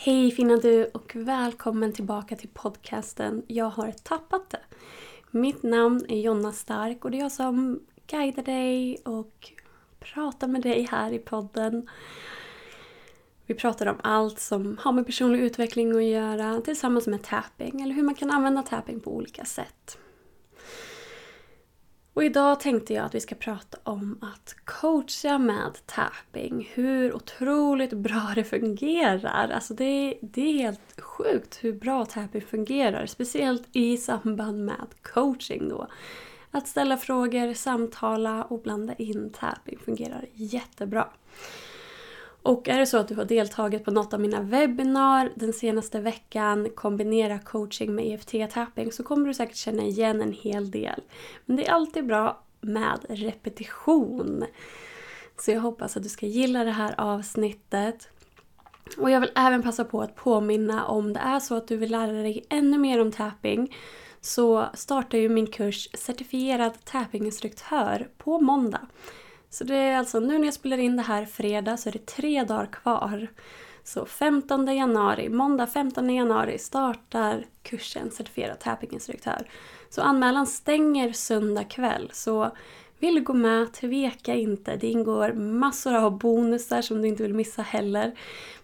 Hej fina du och välkommen tillbaka till podcasten Jag har tappat det. Mitt namn är Jonna Stark och det är jag som guidar dig och pratar med dig här i podden. Vi pratar om allt som har med personlig utveckling att göra tillsammans med tapping eller hur man kan använda tapping på olika sätt. Och idag tänkte jag att vi ska prata om att coacha med tapping. Hur otroligt bra det fungerar. Alltså det, det är helt sjukt hur bra tapping fungerar. Speciellt i samband med coaching då. Att ställa frågor, samtala och blanda in tapping fungerar jättebra. Och är det så att du har deltagit på något av mina webbinar den senaste veckan, kombinera coaching med EFT-tapping, så kommer du säkert känna igen en hel del. Men det är alltid bra med repetition. Så jag hoppas att du ska gilla det här avsnittet. Och jag vill även passa på att påminna om det är så att du vill lära dig ännu mer om tapping så startar ju min kurs Certifierad tappinginstruktör på måndag. Så det är alltså nu när jag spelar in det här fredag så är det tre dagar kvar. Så 15 januari, måndag 15 januari startar kursen Certifierad tappinginstruktör. Så anmälan stänger söndag kväll. Så vill du gå med, tveka inte. Det ingår massor av bonusar som du inte vill missa heller.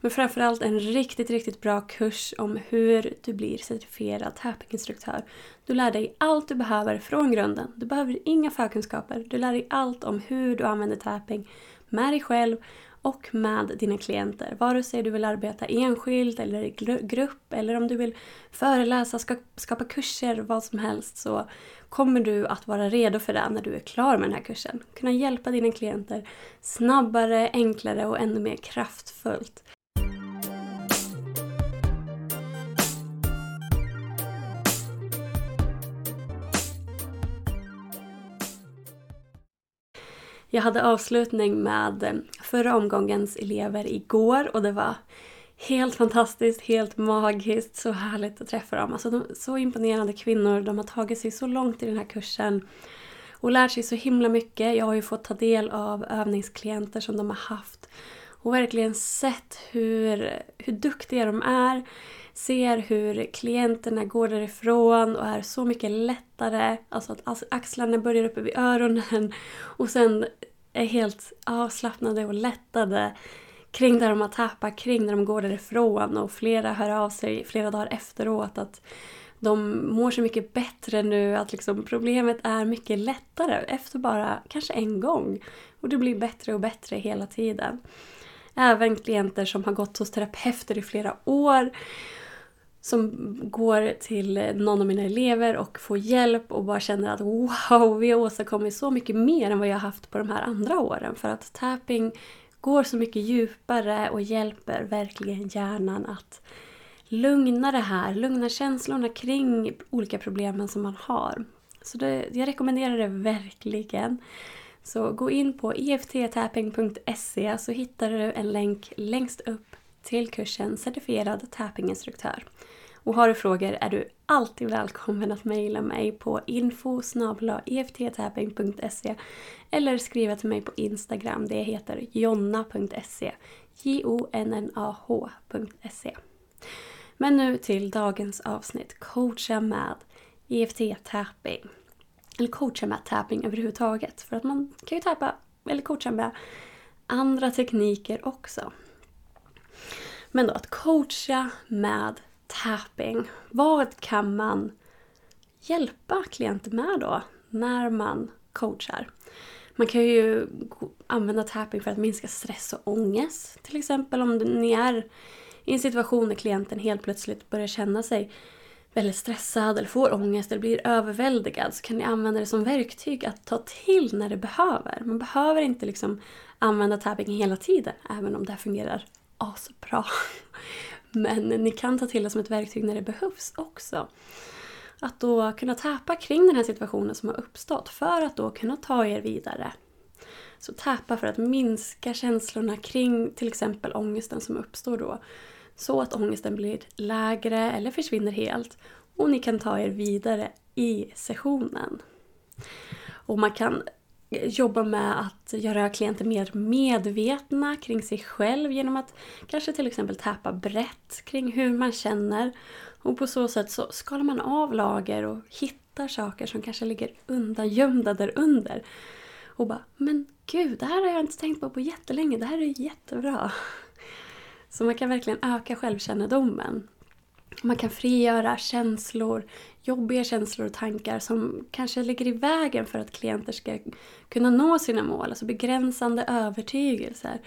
Men framförallt en riktigt, riktigt bra kurs om hur du blir certifierad tappinginstruktör. Du lär dig allt du behöver från grunden. Du behöver inga förkunskaper. Du lär dig allt om hur du använder tapping med dig själv och med dina klienter. Vare sig du vill arbeta enskilt eller i grupp eller om du vill föreläsa, skapa kurser, vad som helst så kommer du att vara redo för det när du är klar med den här kursen. Kunna hjälpa dina klienter snabbare, enklare och ännu mer kraftfullt. Jag hade avslutning med eh, förra omgångens elever igår och det var helt fantastiskt, helt magiskt, så härligt att träffa dem. Alltså de, så imponerande kvinnor, de har tagit sig så långt i den här kursen och lärt sig så himla mycket. Jag har ju fått ta del av övningsklienter som de har haft och verkligen sett hur, hur duktiga de är. Ser hur klienterna går därifrån och är så mycket lättare. Alltså att axlarna börjar uppe vid öronen och sen är helt avslappnade och lättade kring där de har tappat, kring när de går därifrån och flera hör av sig flera dagar efteråt att de mår så mycket bättre nu, att liksom problemet är mycket lättare efter bara kanske en gång. Och det blir bättre och bättre hela tiden. Även klienter som har gått hos terapeuter i flera år som går till någon av mina elever och får hjälp och bara känner att wow, vi har åstadkommit så mycket mer än vad jag har haft på de här andra åren. För att tapping går så mycket djupare och hjälper verkligen hjärnan att lugna det här, lugna känslorna kring olika problemen som man har. Så det, jag rekommenderar det verkligen. Så gå in på efttapping.se så hittar du en länk längst upp till kursen Certifierad tappinginstruktör. Och har du frågor är du alltid välkommen att mejla mig på info efttapping.se e eller skriva till mig på Instagram. Det heter jonna.se. J-O-N-N-A-H.se. Men nu till dagens avsnitt. Coacha med EFT-tapping. Eller coacha med tapping överhuvudtaget. För att man kan ju tappa eller coacha med andra tekniker också. Men då att coacha med tapping. Vad kan man hjälpa klienter med då när man coachar? Man kan ju använda tapping för att minska stress och ångest. Till exempel om ni är i en situation där klienten helt plötsligt börjar känna sig väldigt stressad eller får ångest eller blir överväldigad så kan ni använda det som verktyg att ta till när det behöver. Man behöver inte liksom använda tapping hela tiden även om det fungerar asbra. Men ni kan ta till det som ett verktyg när det behövs också. Att då kunna täpa kring den här situationen som har uppstått för att då kunna ta er vidare. Så täpa för att minska känslorna kring till exempel ångesten som uppstår då. Så att ångesten blir lägre eller försvinner helt och ni kan ta er vidare i sessionen. Och man kan jobba med att göra klienter mer medvetna kring sig själv genom att kanske till exempel täpa brett kring hur man känner. Och på så sätt så skalar man av lager och hittar saker som kanske ligger undangömda där under. Och bara, men gud, det här har jag inte tänkt på på jättelänge, det här är jättebra. Så man kan verkligen öka självkännedomen. Man kan frigöra känslor, jobbiga känslor och tankar som kanske ligger i vägen för att klienter ska kunna nå sina mål. Alltså begränsande övertygelser.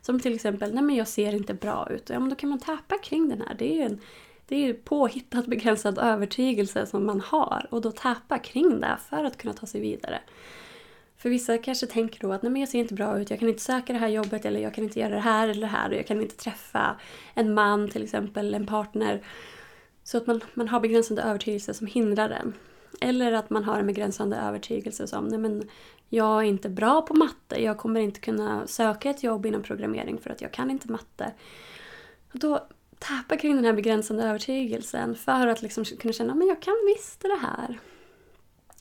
Som till exempel, nej men jag ser inte bra ut. Ja men då kan man tappa kring den här. Det är ju en det är ju påhittad begränsad övertygelse som man har. Och då tappa kring det för att kunna ta sig vidare. För vissa kanske tänker då att nej men jag ser inte bra ut, jag kan inte söka det här jobbet eller jag kan inte göra det här eller det här och jag kan inte träffa en man till exempel, en partner. Så att man, man har begränsande övertygelse som hindrar en. Eller att man har en begränsande övertygelse som nej men jag är inte bra på matte, jag kommer inte kunna söka ett jobb inom programmering för att jag kan inte matte. Och då tappa kring den här begränsande övertygelsen för att liksom kunna känna att jag kan visst det här.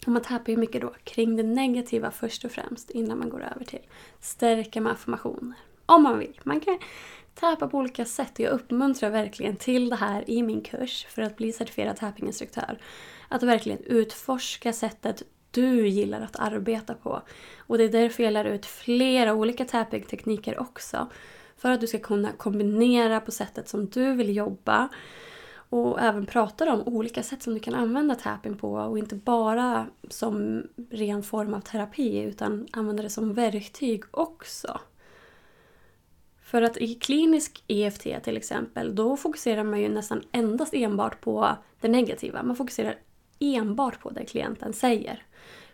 Och man tappar ju mycket då kring det negativa först och främst innan man går över till stärka med affirmationer. Om man vill. Man kan tappa på olika sätt. och Jag uppmuntrar verkligen till det här i min kurs för att bli certifierad tappinginstruktör. Att verkligen utforska sättet du gillar att arbeta på. Och det är därför jag lär ut flera olika tapping-tekniker också. För att du ska kunna kombinera på sättet som du vill jobba och även pratar om olika sätt som du kan använda tapping på och inte bara som ren form av terapi utan använda det som verktyg också. För att i klinisk EFT till exempel, då fokuserar man ju nästan endast enbart på det negativa. Man fokuserar enbart på det klienten säger.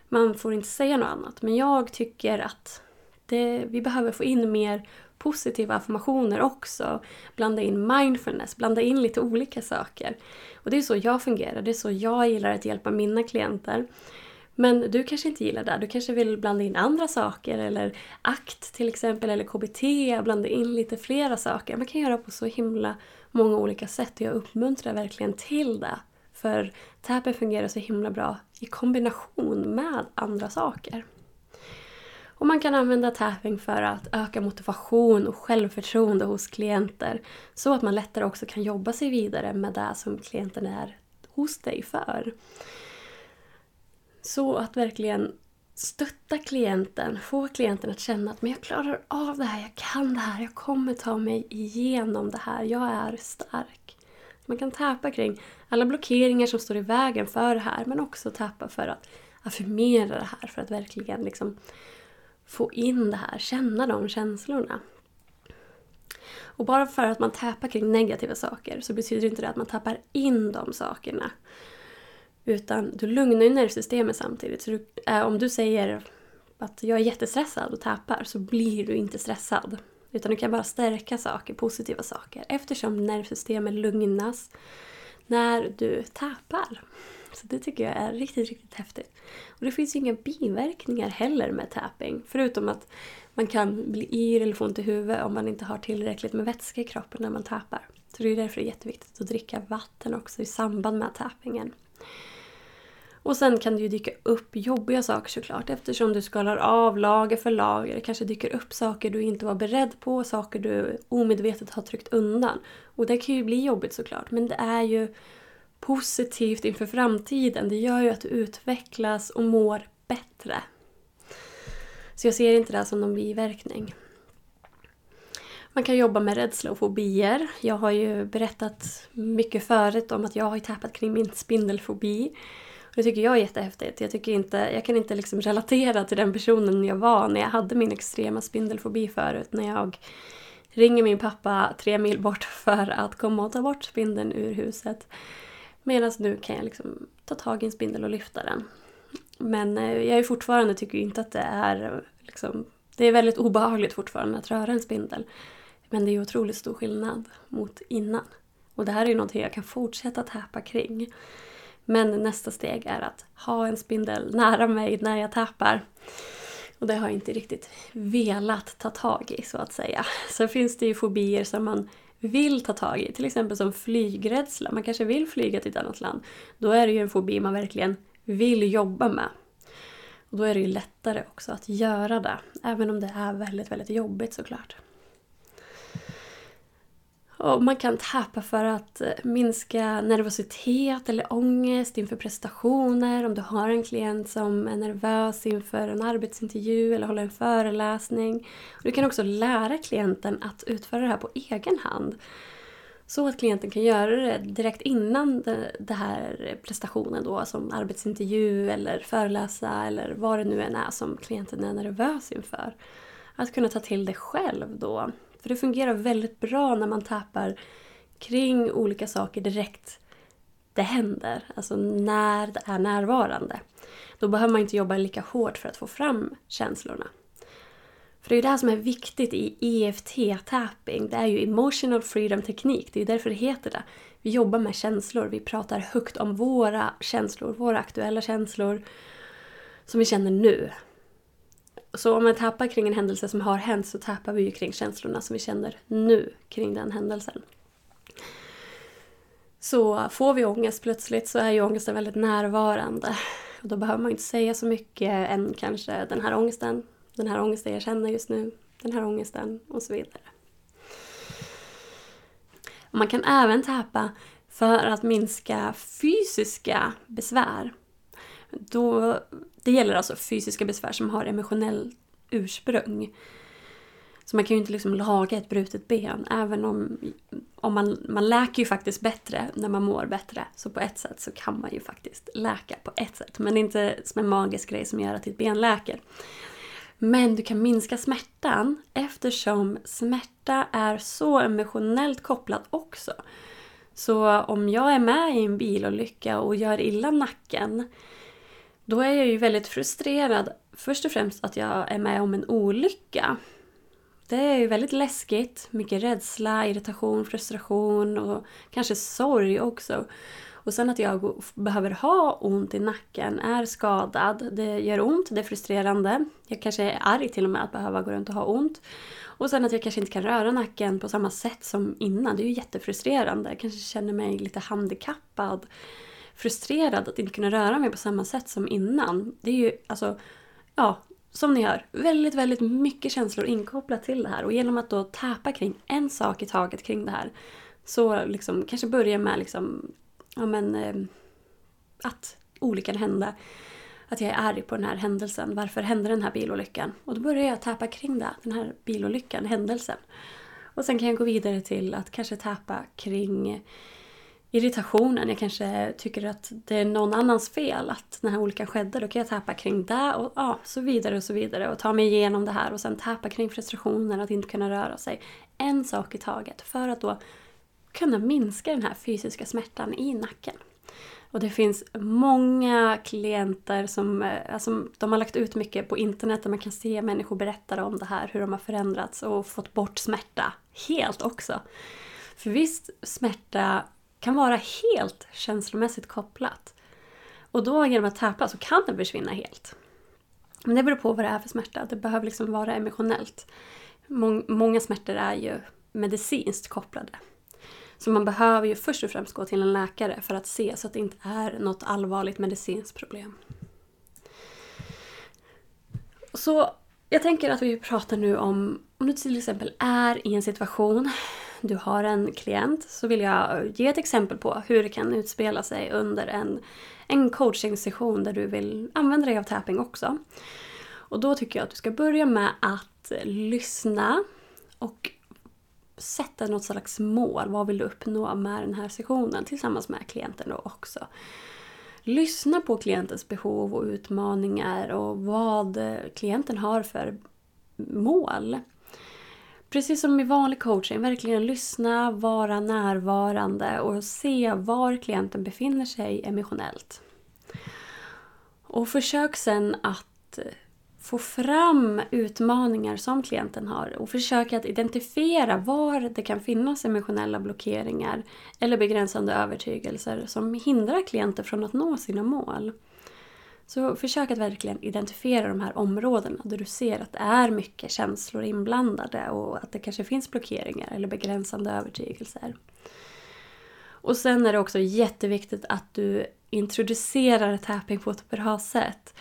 Man får inte säga något annat. Men jag tycker att det, vi behöver få in mer positiva affirmationer också. Blanda in mindfulness, blanda in lite olika saker. Och det är så jag fungerar, det är så jag gillar att hjälpa mina klienter. Men du kanske inte gillar det. Du kanske vill blanda in andra saker eller AKT till exempel eller KBT, blanda in lite flera saker. Man kan göra på så himla många olika sätt och jag uppmuntrar verkligen till det. För TAPen fungerar så himla bra i kombination med andra saker. Och man kan använda tapping för att öka motivation och självförtroende hos klienter så att man lättare också kan jobba sig vidare med det som klienten är hos dig för. Så att verkligen stötta klienten, få klienten att känna att men jag klarar av det här, jag kan det här, jag kommer ta mig igenom det här, jag är stark. Man kan täpa kring alla blockeringar som står i vägen för det här men också täpa för att affirmera det här, för att verkligen liksom få in det här, känna de känslorna. Och bara för att man tappar kring negativa saker så betyder inte det att man tappar in de sakerna. Utan du lugnar ju nervsystemet samtidigt. Så du, äh, om du säger att jag är jättestressad och tappar så blir du inte stressad. Utan du kan bara stärka saker, positiva saker. Eftersom nervsystemet lugnas när du tappar. Så det tycker jag är riktigt, riktigt häftigt. Och det finns ju inga biverkningar heller med tapping. Förutom att man kan bli yr eller få ont i huvudet om man inte har tillräckligt med vätska i kroppen när man tappar. Så det är därför det är jätteviktigt att dricka vatten också i samband med tappingen. Och sen kan det ju dyka upp jobbiga saker såklart eftersom du skalar av lager för lager. Det kanske dyker upp saker du inte var beredd på, saker du omedvetet har tryckt undan. Och det kan ju bli jobbigt såklart men det är ju positivt inför framtiden. Det gör ju att du utvecklas och mår bättre. Så jag ser inte det här som någon biverkning. Man kan jobba med rädsla och fobier. Jag har ju berättat mycket förut om att jag har tappat kring min spindelfobi. Det tycker jag är jättehäftigt. Jag, tycker inte, jag kan inte liksom relatera till den personen jag var när jag hade min extrema spindelfobi förut. När jag ringer min pappa tre mil bort för att komma och ta bort spindeln ur huset. Medan nu kan jag liksom ta tag i en spindel och lyfta den. Men eh, jag är fortfarande tycker inte att det är liksom, Det är väldigt obehagligt fortfarande att röra en spindel. Men det är otroligt stor skillnad mot innan. Och det här är ju någonting jag kan fortsätta täpa kring. Men nästa steg är att ha en spindel nära mig när jag tappar. Och det har jag inte riktigt velat ta tag i så att säga. Sen finns det ju fobier som man vill ta tag i. Till exempel som flygrädsla. Man kanske vill flyga till ett annat land. Då är det ju en fobi man verkligen vill jobba med. Och då är det ju lättare också att göra det. Även om det är väldigt, väldigt jobbigt såklart. Och man kan tappa för att eh, minska nervositet eller ångest inför prestationer. Om du har en klient som är nervös inför en arbetsintervju eller håller en föreläsning. Du kan också lära klienten att utföra det här på egen hand. Så att klienten kan göra det direkt innan den här prestationen då som arbetsintervju eller föreläsa eller vad det nu än är som klienten är nervös inför. Att kunna ta till det själv då. För det fungerar väldigt bra när man tappar kring olika saker direkt det händer. Alltså när det är närvarande. Då behöver man inte jobba lika hårt för att få fram känslorna. För det är ju det här som är viktigt i EFT-tapping. Det är ju emotional freedom teknik. Det är ju därför det heter det. Vi jobbar med känslor. Vi pratar högt om våra känslor, våra aktuella känslor som vi känner nu. Så om man tappar kring en händelse som har hänt så tappar vi ju kring känslorna som vi känner nu kring den händelsen. Så får vi ångest plötsligt så är ju ångesten väldigt närvarande. Och då behöver man inte säga så mycket än kanske den här ångesten, den här ångesten jag känner just nu, den här ångesten och så vidare. Man kan även tappa för att minska fysiska besvär. Då, det gäller alltså fysiska besvär som har emotionellt ursprung. Så man kan ju inte liksom laga ett brutet ben även om, om man, man läker ju faktiskt bättre när man mår bättre. Så på ett sätt så kan man ju faktiskt läka på ett sätt. Men det är inte som en magisk grej som gör att ditt ben läker. Men du kan minska smärtan eftersom smärta är så emotionellt kopplad också. Så om jag är med i en bilolycka och gör illa nacken då är jag ju väldigt frustrerad. Först och främst att jag är med om en olycka. Det är ju väldigt läskigt. Mycket rädsla, irritation, frustration och kanske sorg också. Och sen att jag behöver ha ont i nacken, är skadad. Det gör ont, det är frustrerande. Jag kanske är arg till och med att behöva gå runt och ha ont. Och sen att jag kanske inte kan röra nacken på samma sätt som innan. Det är ju jättefrustrerande. Jag kanske känner mig lite handikappad frustrerad att inte kunna röra mig på samma sätt som innan. Det är ju alltså, ja, som ni hör, väldigt, väldigt mycket känslor inkopplat till det här. Och genom att då täpa kring en sak i taget kring det här så liksom kanske börja med liksom, ja men, eh, att olyckan hände. Att jag är arg på den här händelsen. Varför hände den här bilolyckan? Och då börjar jag täpa kring det, den här bilolyckan, händelsen. Och sen kan jag gå vidare till att kanske täpa kring irritationen. Jag kanske tycker att det är någon annans fel att den här olyckan skedde. Då kan jag tappa kring det och ja, så vidare och så vidare. Och ta mig igenom det här och sen tappa kring frustrationen att inte kunna röra sig. En sak i taget för att då kunna minska den här fysiska smärtan i nacken. Och det finns många klienter som eh, alltså, de har lagt ut mycket på internet där man kan se människor berätta om det här, hur de har förändrats och fått bort smärta helt också. För visst, smärta kan vara helt känslomässigt kopplat. Och då genom att täpa så kan den försvinna helt. Men det beror på vad det är för smärta. Det behöver liksom vara emotionellt. Många smärtor är ju medicinskt kopplade. Så man behöver ju först och främst gå till en läkare för att se så att det inte är något allvarligt medicinskt problem. Så jag tänker att vi pratar nu om om du till exempel är i en situation du har en klient så vill jag ge ett exempel på hur det kan utspela sig under en, en coaching-session där du vill använda dig av tapping också. Och då tycker jag att du ska börja med att lyssna och sätta något slags mål. Vad vill du uppnå med den här sessionen tillsammans med klienten då också. Lyssna på klientens behov och utmaningar och vad klienten har för mål. Precis som i vanlig coaching, verkligen lyssna, vara närvarande och se var klienten befinner sig emotionellt. Och försök sen att få fram utmaningar som klienten har och försök att identifiera var det kan finnas emotionella blockeringar eller begränsande övertygelser som hindrar klienter från att nå sina mål. Så försök att verkligen identifiera de här områdena där du ser att det är mycket känslor inblandade och att det kanske finns blockeringar eller begränsande övertygelser. Och sen är det också jätteviktigt att du introducerar tapping på ett bra sätt.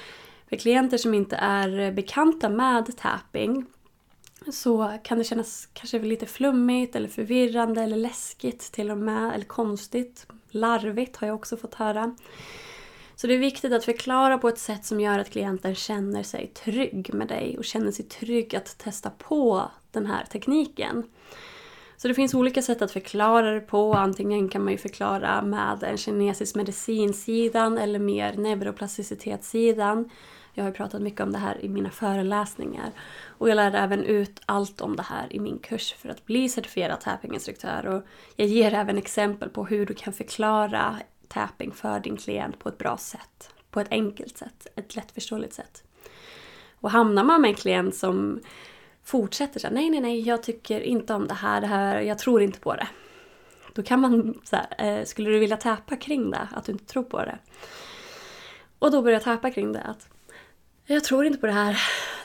För klienter som inte är bekanta med tapping så kan det kännas kanske lite flummigt eller förvirrande eller läskigt till och med. Eller konstigt. Larvigt har jag också fått höra. Så det är viktigt att förklara på ett sätt som gör att klienten känner sig trygg med dig och känner sig trygg att testa på den här tekniken. Så det finns olika sätt att förklara det på. Antingen kan man ju förklara med en kinesisk medicinsidan eller mer neuroplasticitetssidan. Jag har pratat mycket om det här i mina föreläsningar. Och jag lär även ut allt om det här i min kurs för att bli certifierad tappinginstruktör. Och jag ger även exempel på hur du kan förklara tapping för din klient på ett bra sätt. På ett enkelt sätt, ett lättförståeligt sätt. Och hamnar man med en klient som fortsätter så nej, nej, nej, jag tycker inte om det här, det här, jag tror inte på det. Då kan man så här, eh, skulle du vilja täpa kring det, att du inte tror på det? Och då börjar jag täpa kring det, att jag tror inte på det här.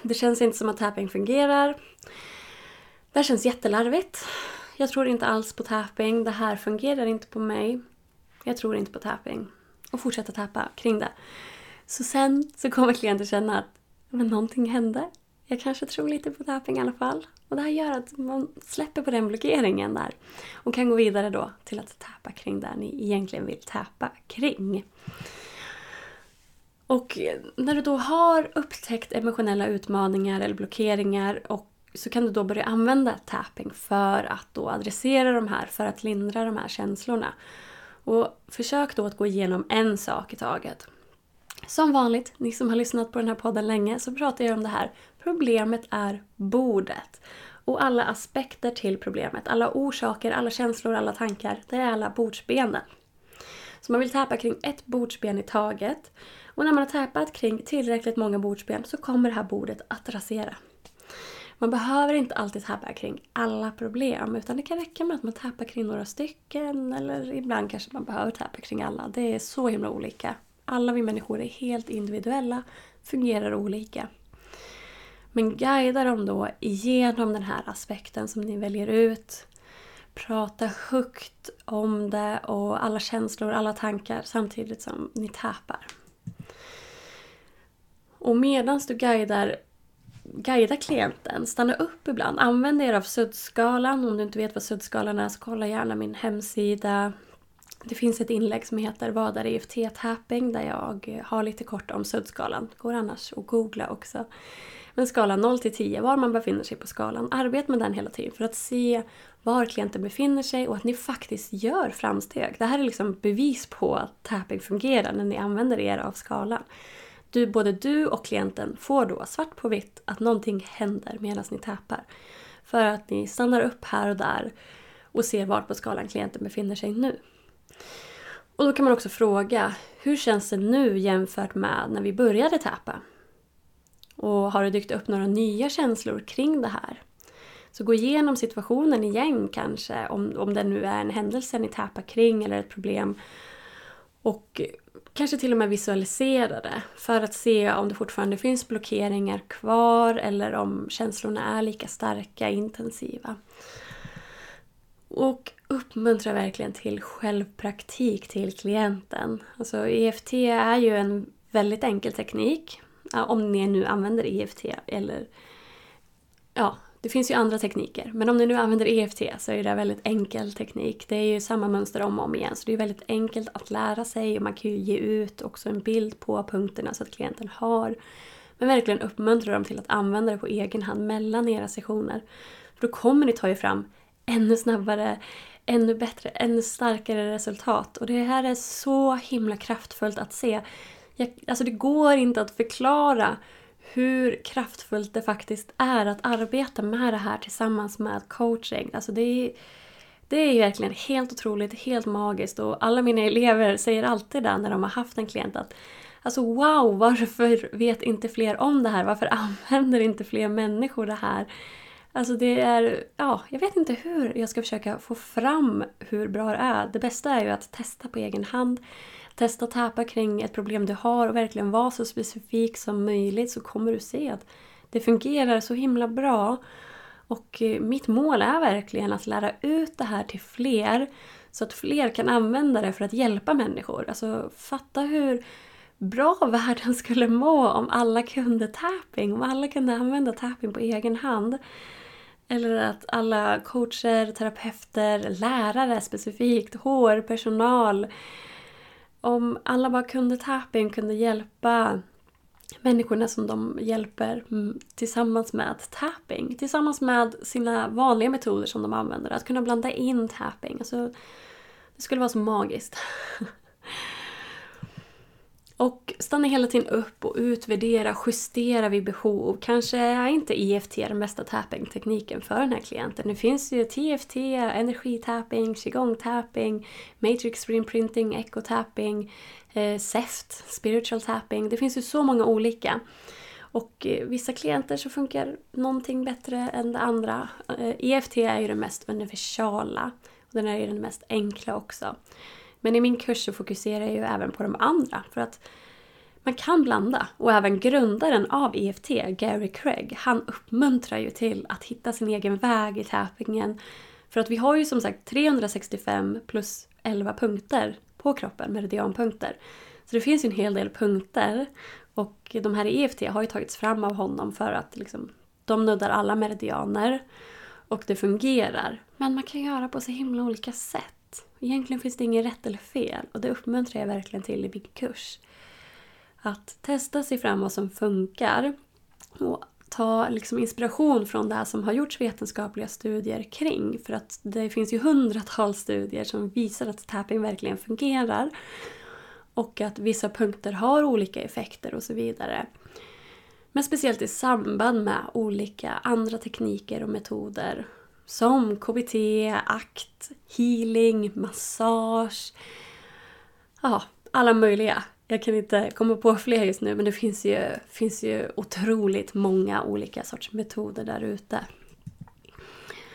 Det känns inte som att tapping fungerar. Det här känns jättelarvigt. Jag tror inte alls på tapping. Det här fungerar inte på mig. Jag tror inte på tapping. Och fortsätta tappa kring det. Så sen så kommer klienten känna att men någonting hände. Jag kanske tror lite på tapping i alla fall. Och det här gör att man släpper på den blockeringen där. Och kan gå vidare då till att tappa kring där ni egentligen vill tappa kring. Och när du då har upptäckt emotionella utmaningar eller blockeringar och så kan du då börja använda tapping för att då adressera de här, för att lindra de här känslorna. Och försök då att gå igenom en sak i taget. Som vanligt, ni som har lyssnat på den här podden länge, så pratar jag om det här. Problemet är bordet. Och alla aspekter till problemet, alla orsaker, alla känslor, alla tankar, det är alla bordsbenen. Så man vill täpa kring ett bordsben i taget. Och när man har täpat kring tillräckligt många bordsben så kommer det här bordet att rasera. Man behöver inte alltid tappa kring alla problem utan det kan räcka med att man tappar kring några stycken eller ibland kanske man behöver tappa kring alla. Det är så himla olika. Alla vi människor är helt individuella, fungerar olika. Men guida dem då igenom den här aspekten som ni väljer ut. Prata högt om det och alla känslor, alla tankar samtidigt som ni täpar. Och medan du guidar, Guida klienten, stanna upp ibland. Använd er av suddskalan. Om du inte vet vad suddskalan är så kolla gärna min hemsida. Det finns ett inlägg som heter Vad är EFT-tapping? där jag har lite kort om suddskalan. Går annars att googla också. Men skala 0 till 10, var man befinner sig på skalan. Arbeta med den hela tiden för att se var klienten befinner sig och att ni faktiskt gör framsteg. Det här är liksom bevis på att tapping fungerar när ni använder er av skalan du, både du och klienten får då svart på vitt att någonting händer medan ni täpar. För att ni stannar upp här och där och ser var på skalan klienten befinner sig nu. Och då kan man också fråga, hur känns det nu jämfört med när vi började täpa? Och har det dykt upp några nya känslor kring det här? Så gå igenom situationen igen kanske, om, om det nu är en händelse ni täpar kring eller ett problem. Och kanske till och med visualisera det för att se om det fortfarande finns blockeringar kvar eller om känslorna är lika starka, intensiva. Och uppmuntra verkligen till självpraktik till klienten. Alltså EFT är ju en väldigt enkel teknik. Om ni nu använder EFT eller ja, det finns ju andra tekniker, men om ni nu använder EFT så är det en väldigt enkel teknik. Det är ju samma mönster om och om igen, så det är väldigt enkelt att lära sig och man kan ju ge ut också en bild på punkterna så att klienten har. Men verkligen uppmuntra dem till att använda det på egen hand mellan era sessioner. För då kommer ni ta er fram ännu snabbare, ännu bättre, ännu starkare resultat. Och det här är så himla kraftfullt att se. Jag, alltså det går inte att förklara hur kraftfullt det faktiskt är att arbeta med det här tillsammans med coaching. Alltså det är, det är verkligen helt otroligt, helt magiskt och alla mina elever säger alltid det när de har haft en klient att Alltså wow, varför vet inte fler om det här? Varför använder inte fler människor det här? Alltså det är, ja, jag vet inte hur jag ska försöka få fram hur bra det är. Det bästa är ju att testa på egen hand. Testa att täpa kring ett problem du har och verkligen vara så specifik som möjligt så kommer du se att det fungerar så himla bra. Och eh, mitt mål är verkligen att lära ut det här till fler så att fler kan använda det för att hjälpa människor. Alltså fatta hur bra världen skulle må om alla kunde tapping, om alla kunde använda tapping på egen hand. Eller att alla coacher, terapeuter, lärare specifikt, HR-personal. Om alla bara kunde tapping, kunde hjälpa människorna som de hjälper mm, tillsammans med tapping. Tillsammans med sina vanliga metoder som de använder. Att kunna blanda in tapping. Alltså, det skulle vara så magiskt. Och stanna hela tiden upp och utvärdera, justera vid behov. Kanske är inte EFT den bästa tapping-tekniken för den här klienten. Det finns ju TFT, energitapping, qigong-tapping, matrix-reprinting, echo-tapping, eh, SEFT, spiritual tapping. Det finns ju så många olika. Och eh, vissa klienter så funkar någonting bättre än det andra. Eh, EFT är ju den mest universala. Och den är ju den mest enkla också. Men i min kurs så fokuserar jag ju även på de andra. För att man kan blanda. Och även grundaren av EFT, Gary Craig, han uppmuntrar ju till att hitta sin egen väg i tappingen. För att vi har ju som sagt 365 plus 11 punkter på kroppen, meridianpunkter. Så det finns ju en hel del punkter. Och de här EFT har ju tagits fram av honom för att liksom, de nuddar alla meridianer. Och det fungerar. Men man kan göra på så himla olika sätt. Egentligen finns det inget rätt eller fel och det uppmuntrar jag verkligen till i min kurs. Att testa sig fram vad som funkar och ta liksom inspiration från det som har gjorts vetenskapliga studier kring. För att det finns ju hundratals studier som visar att tapping verkligen fungerar. Och att vissa punkter har olika effekter och så vidare. Men speciellt i samband med olika andra tekniker och metoder som KBT, akt, healing, massage. Ja, alla möjliga. Jag kan inte komma på fler just nu men det finns ju, finns ju otroligt många olika sorts metoder där ute.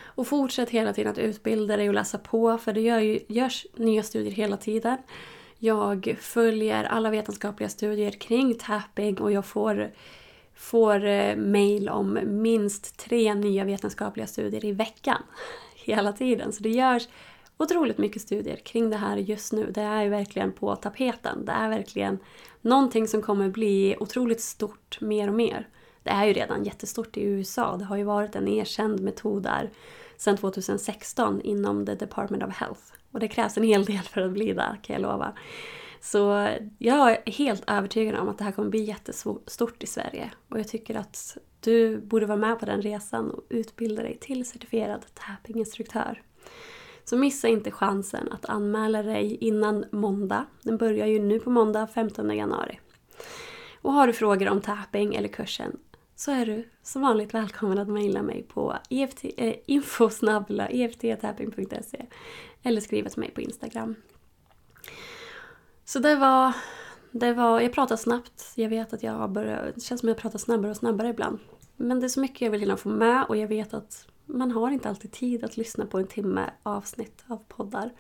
Och fortsätt hela tiden att utbilda dig och läsa på för det gör ju, görs nya studier hela tiden. Jag följer alla vetenskapliga studier kring tapping och jag får får eh, om minst tre nya vetenskapliga studier i veckan. Hela tiden. Så det görs otroligt mycket studier kring det här just nu. Det är verkligen på tapeten. Det är verkligen någonting som kommer bli otroligt stort mer och mer. Det är ju redan jättestort i USA. Det har ju varit en erkänd metod där sedan 2016 inom the Department of Health. Och det krävs en hel del för att bli där kan jag lova. Så jag är helt övertygad om att det här kommer bli jättestort i Sverige. Och jag tycker att du borde vara med på den resan och utbilda dig till certifierad tappinginstruktör. Så missa inte chansen att anmäla dig innan måndag. Den börjar ju nu på måndag 15 januari. Och har du frågor om tapping eller kursen så är du som vanligt välkommen att mejla mig på EFT, eh, infosnabbla.efttapping.se eller skriva till mig på Instagram. Så det var, det var... Jag pratar snabbt. Jag vet att jag börjar... Det känns som att jag pratar snabbare och snabbare ibland. Men det är så mycket jag vill hinna få med och jag vet att man har inte alltid tid att lyssna på en timme avsnitt av poddar.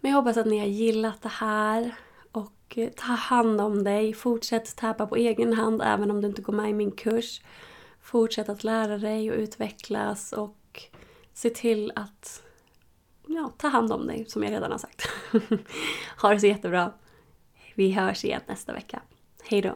Men jag hoppas att ni har gillat det här och eh, ta hand om dig. Fortsätt täpa på egen hand även om du inte går med i min kurs. Fortsätt att lära dig och utvecklas och se till att ja, ta hand om dig som jag redan har sagt. ha det så jättebra. Vi hörs igen nästa vecka. Hejdå!